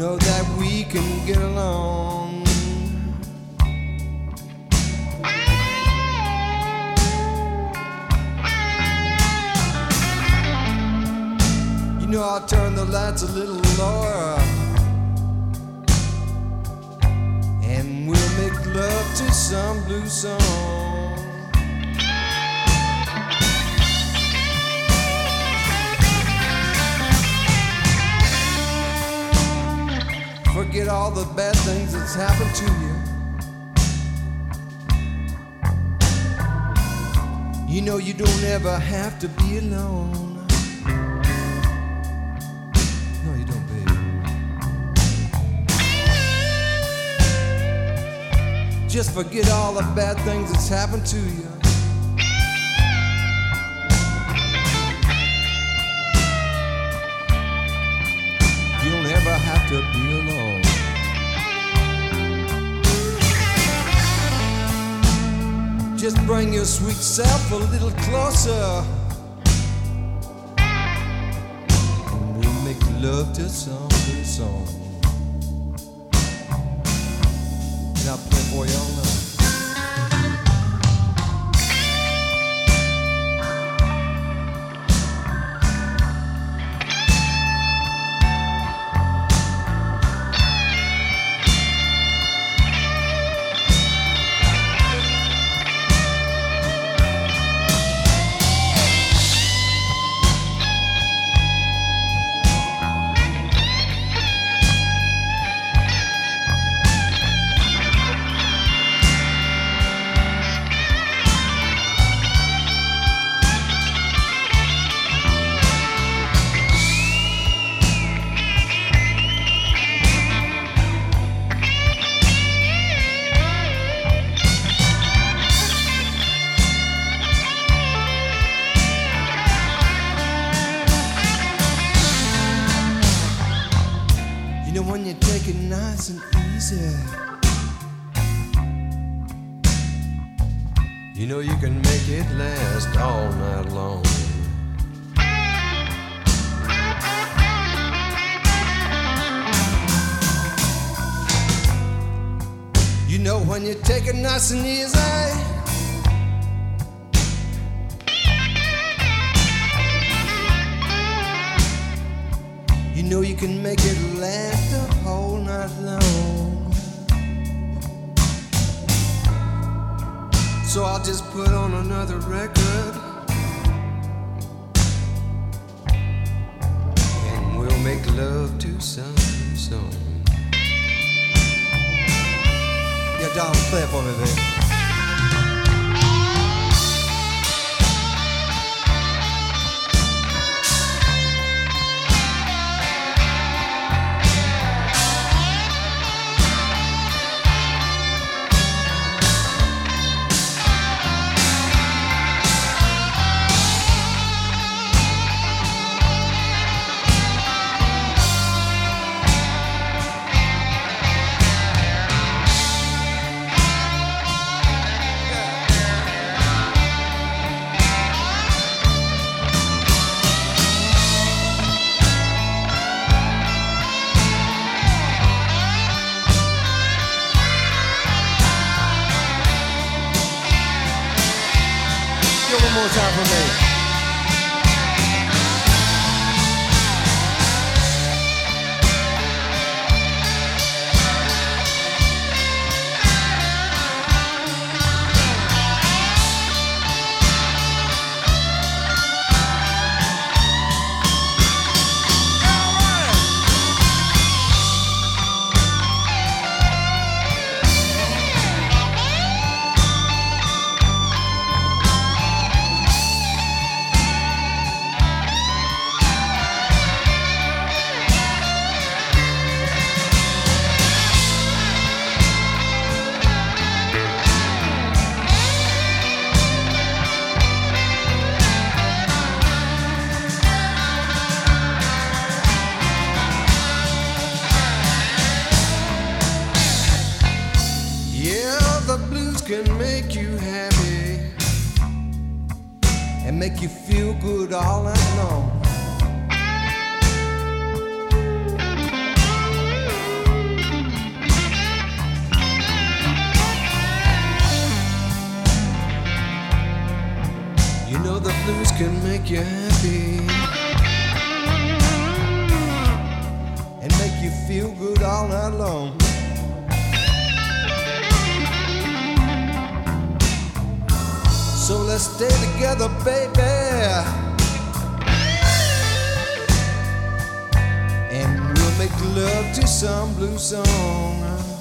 know that we can get along. You know, I'll turn the lights a little lower. And we'll make love to some blue song. Forget all the bad things that's happened to you. You know you don't ever have to be alone. No you don't be Just forget all the bad things that's happened to. You Just bring your sweet self a little closer. And we'll make love to some good song. for you blue song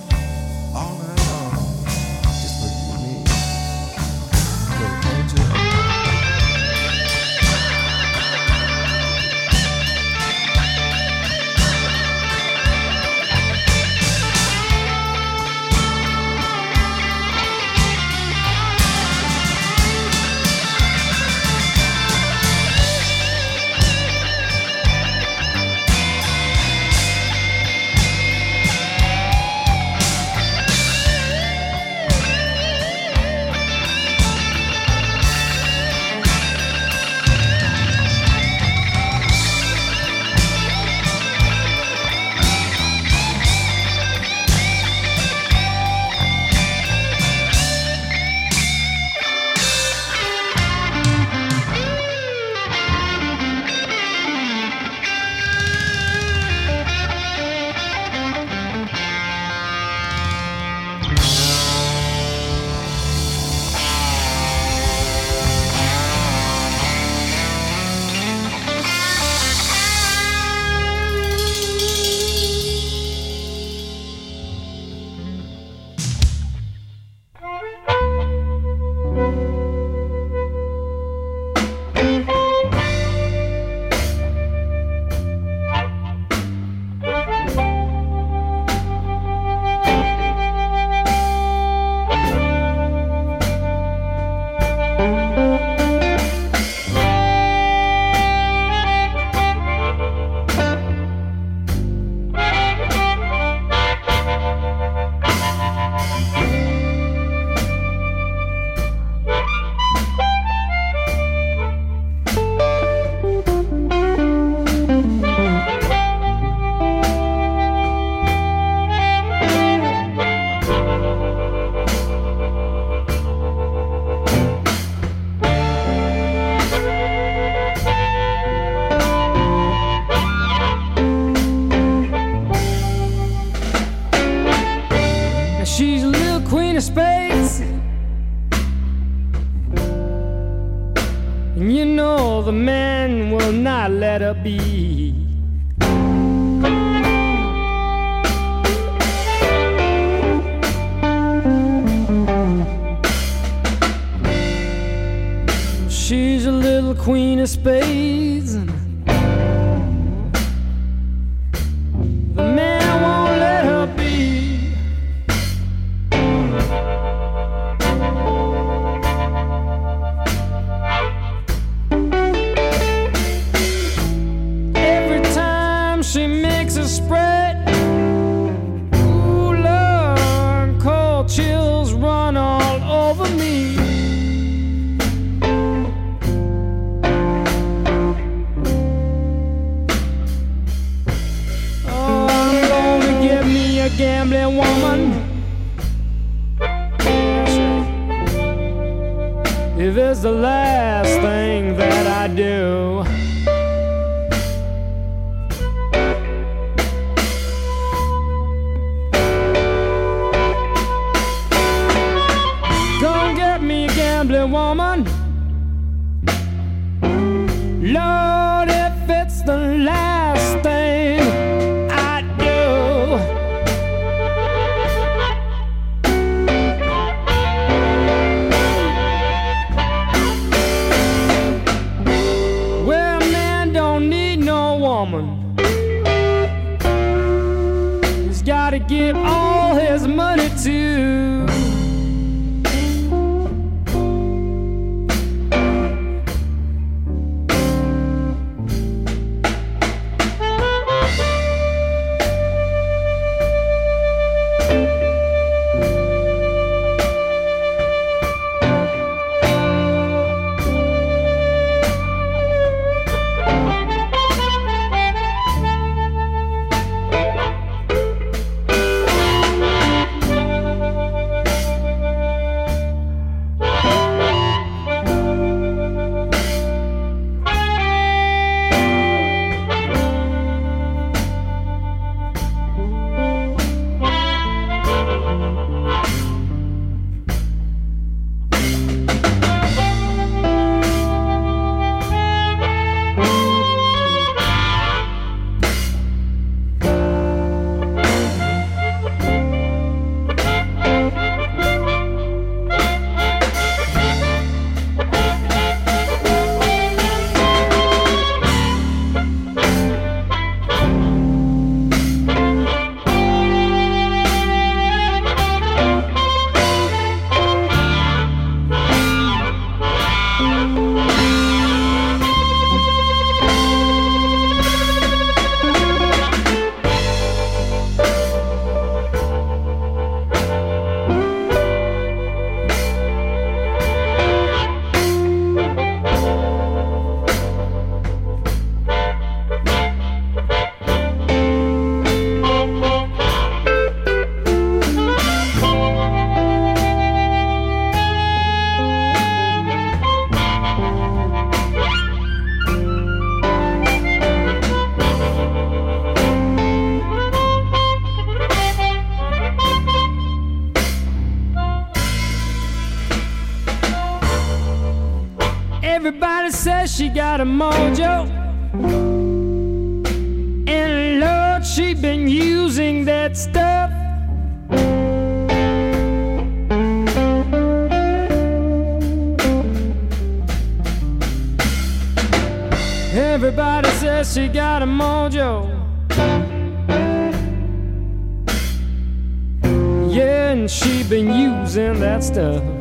stuff.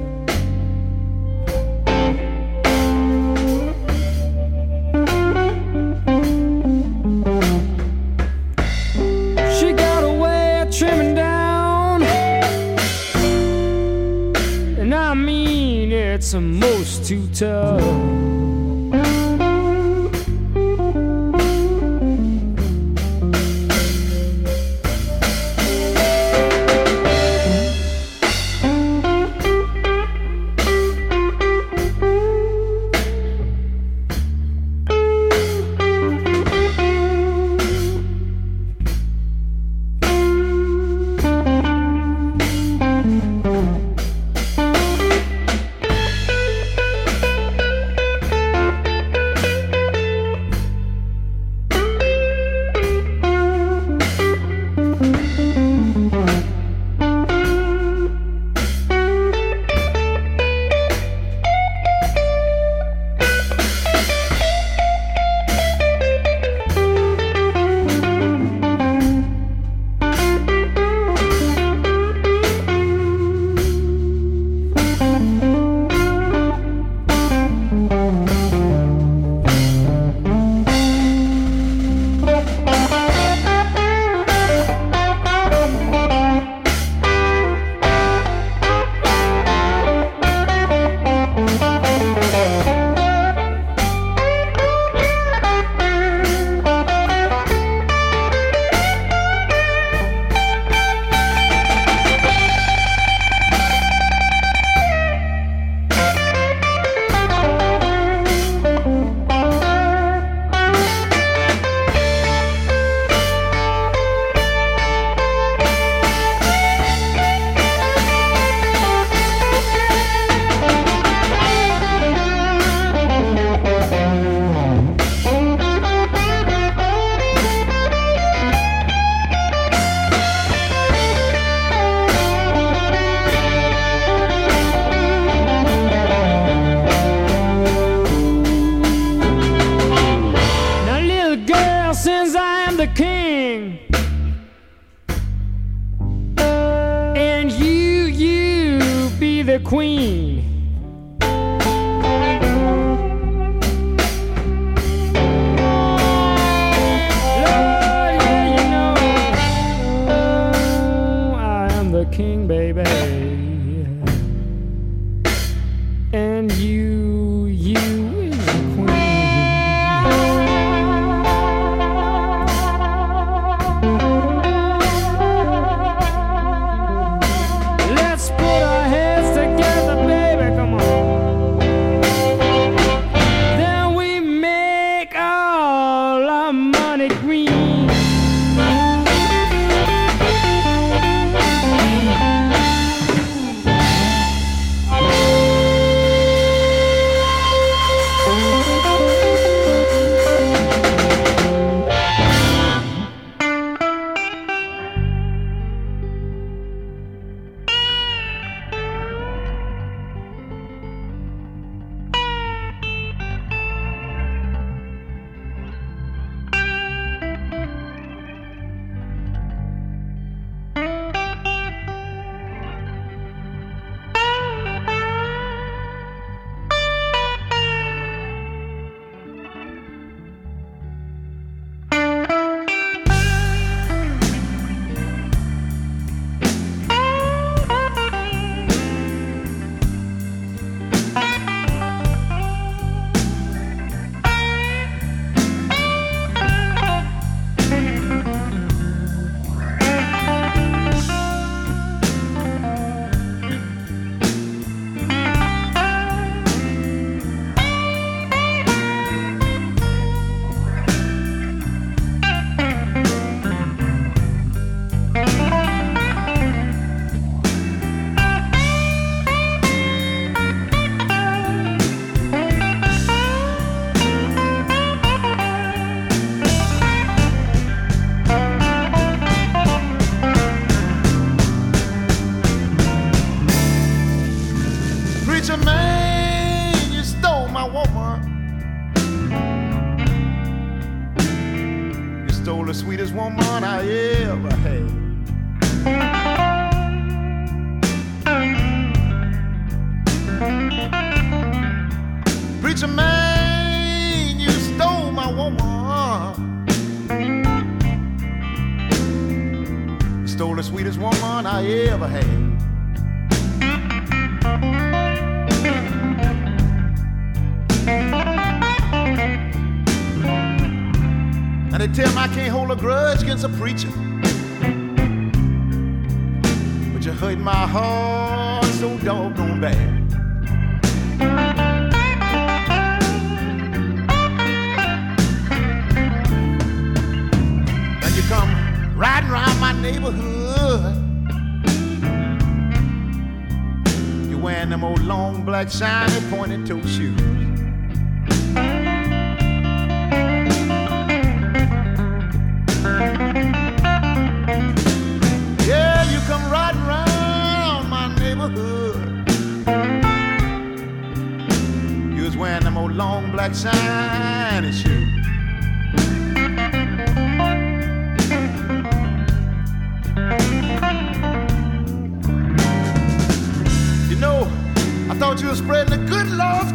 King.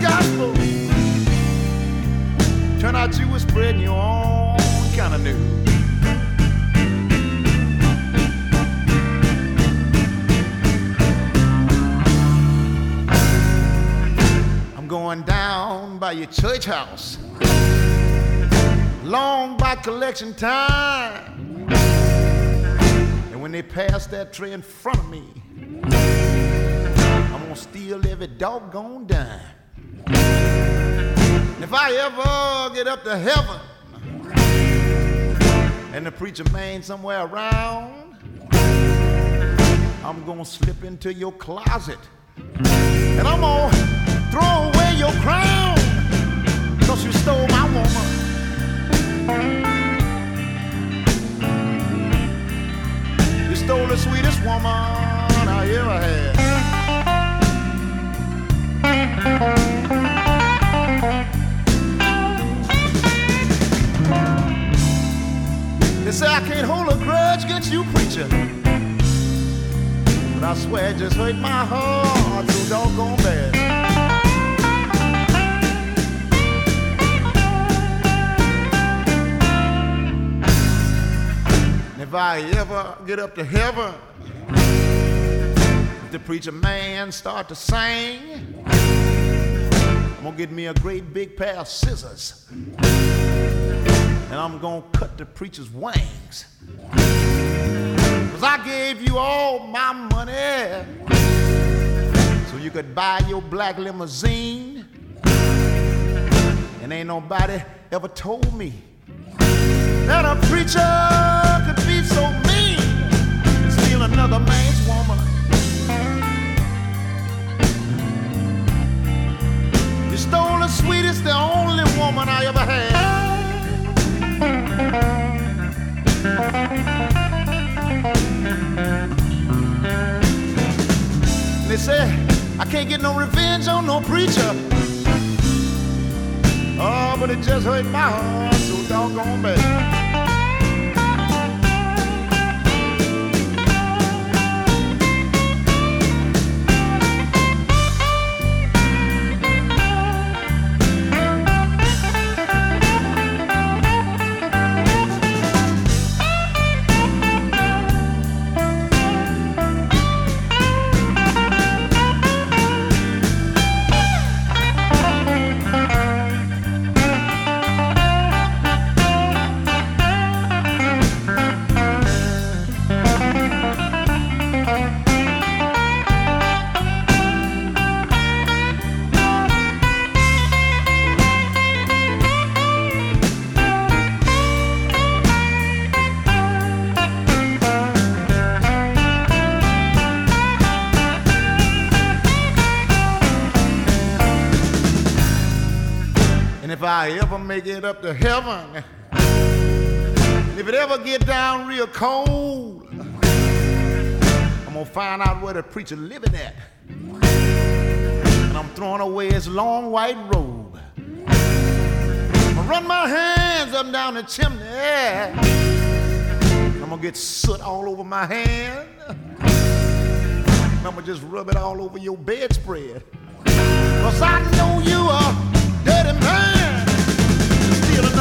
Gospel. Turn out you were spreading your own kind of news. I'm going down by your church house. Long by collection time. And when they pass that tray in front of me, I'm gonna steal every doggone dime. If I ever get up to heaven and the preacher man somewhere around, I'm gonna slip into your closet and I'm gonna throw away your crown because you stole my woman. You stole the sweetest woman I ever had. Say I can't hold a grudge against you, preacher. But I swear it just hurt my heart so doggone bad. And if I ever get up to heaven, if the preacher man start to sing, I'm gonna get me a great big pair of scissors. And I'm gonna cut the preacher's wings. Cause I gave you all my money so you could buy your black limousine. And ain't nobody ever told me that a preacher But it my heart make it up to heaven, if it ever get down real cold, I'm gonna find out where the preacher living at. And I'm throwing away his long white robe. I'm gonna run my hands up and down the chimney. I'm gonna get soot all over my hand. And I'm gonna just rub it all over your bedspread. Cause I know you are dirty man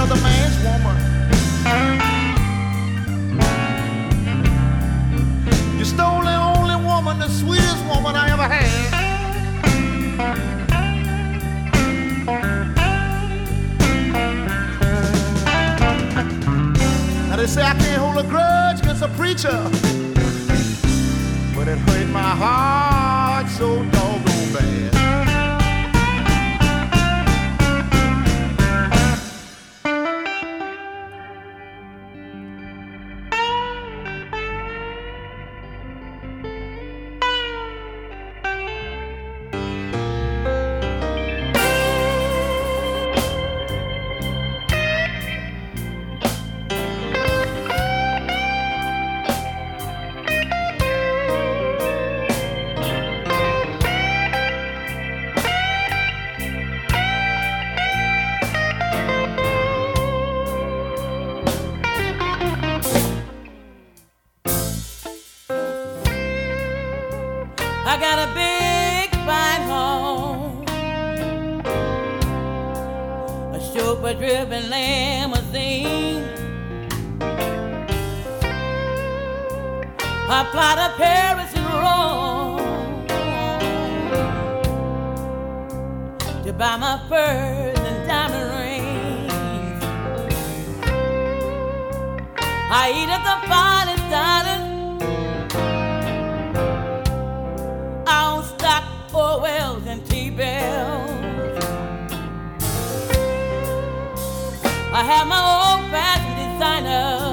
another man's woman. You stole the only woman, the sweetest woman I ever had. Now they say I can't hold a grudge against a preacher, but it hurt my heart so dark. I have my own fashion designer.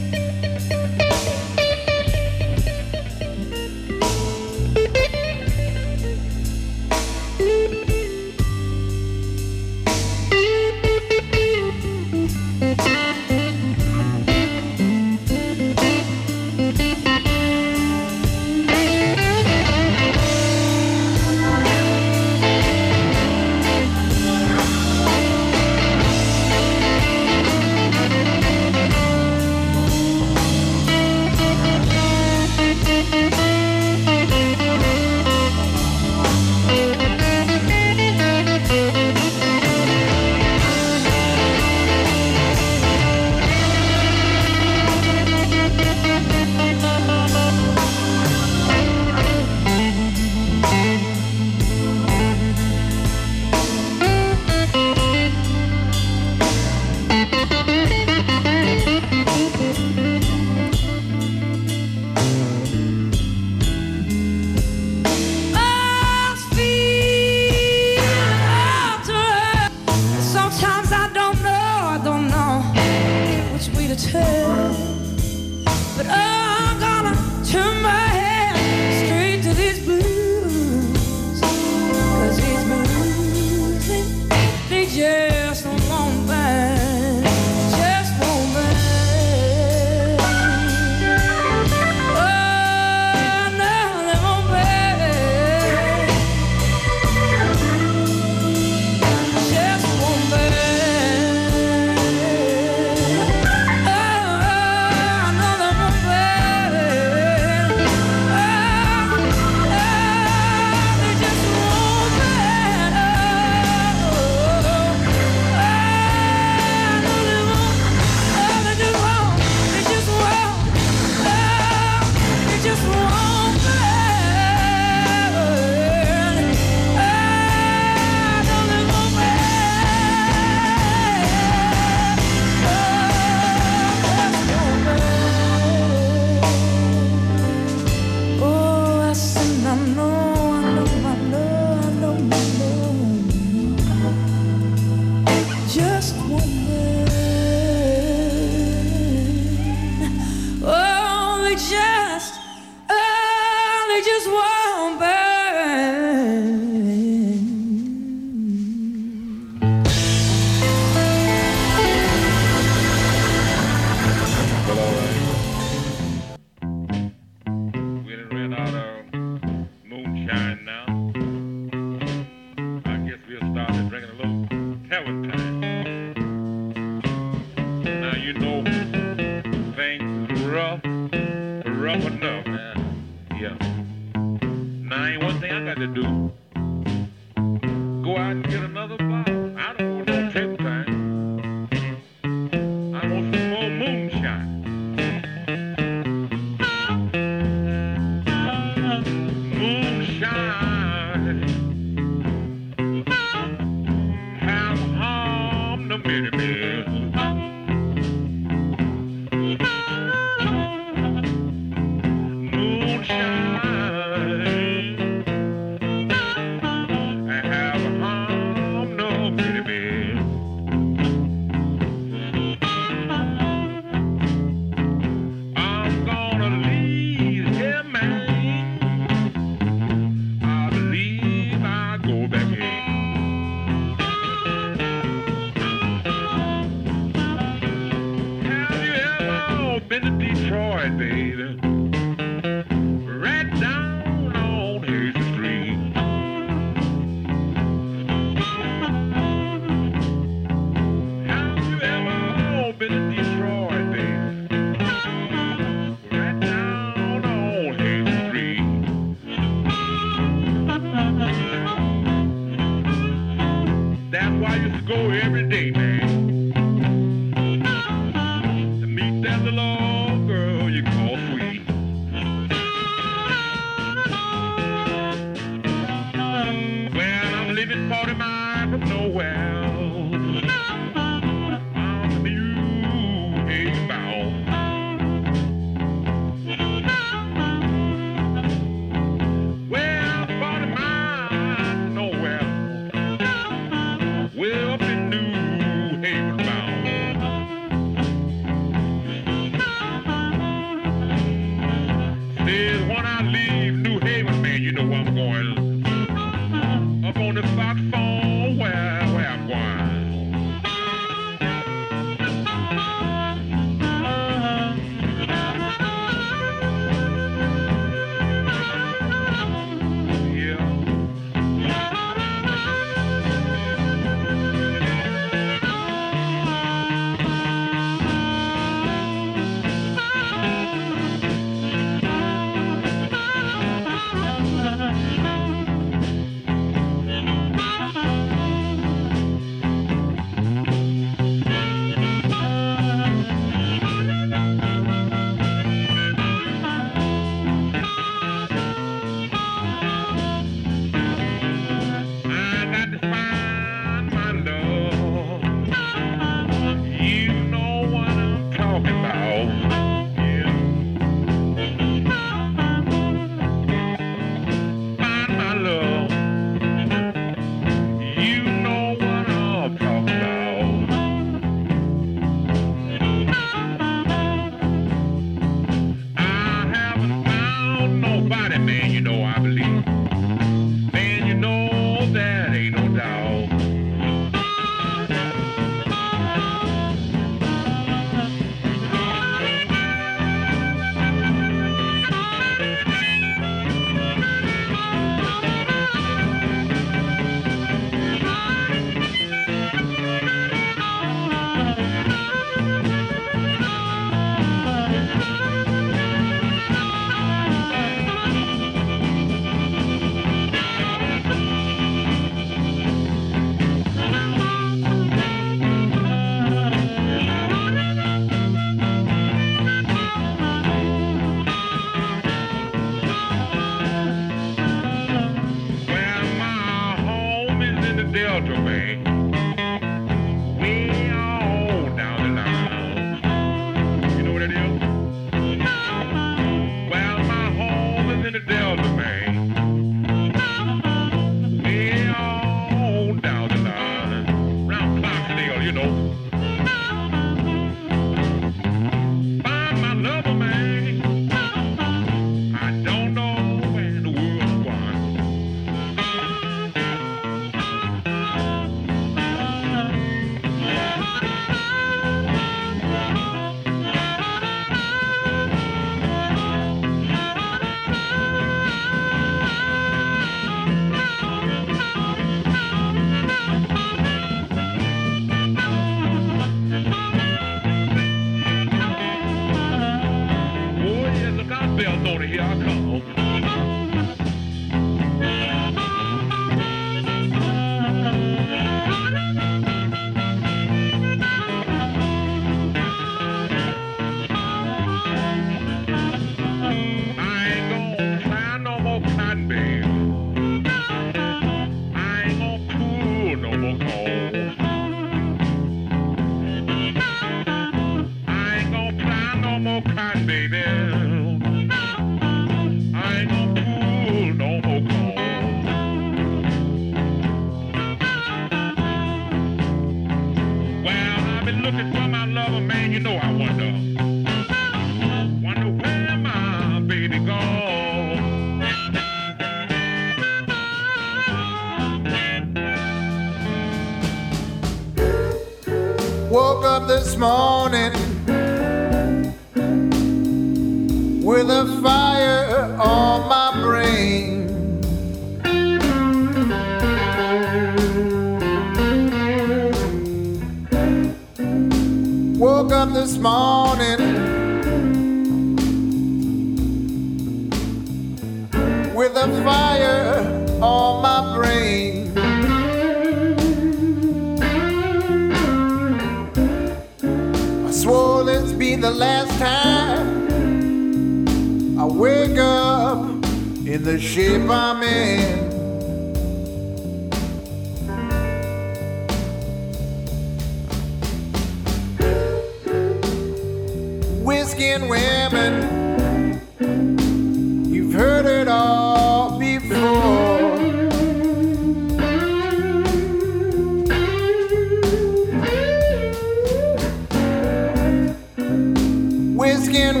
Whiskey and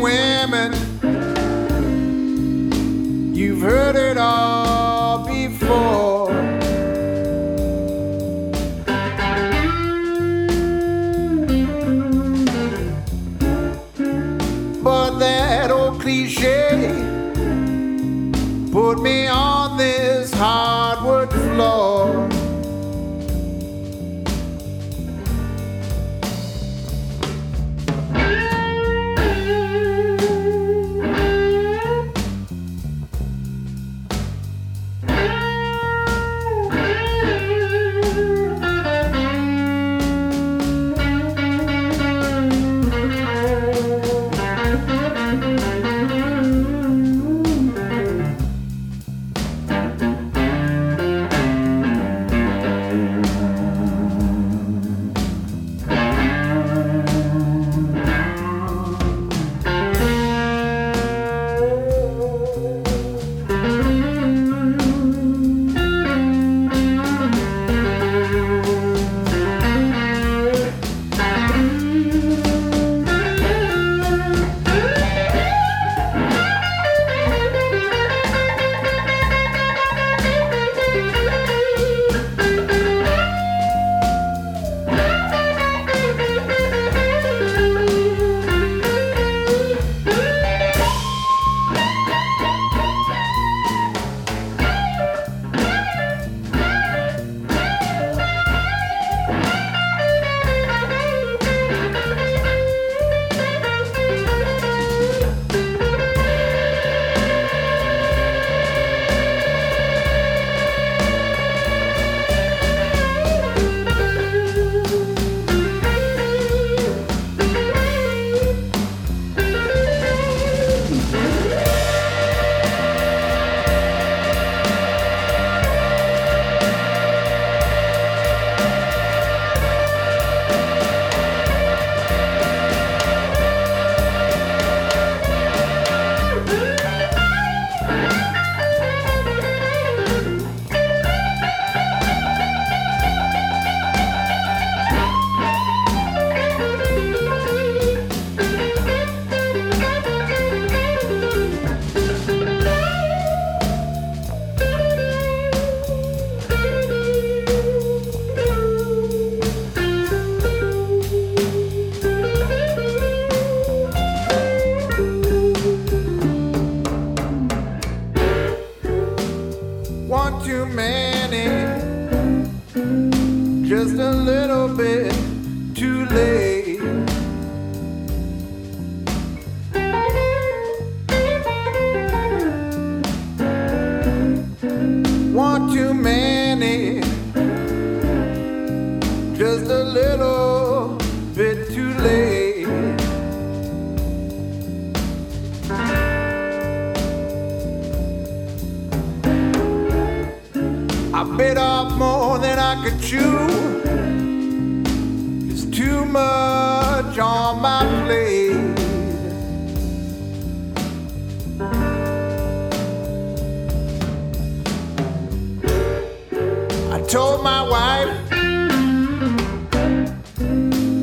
my wife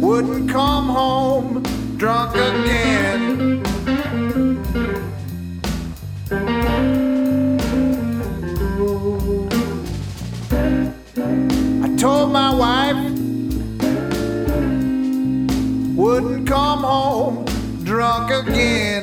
wouldn't come home drunk again. I told my wife wouldn't come home drunk again.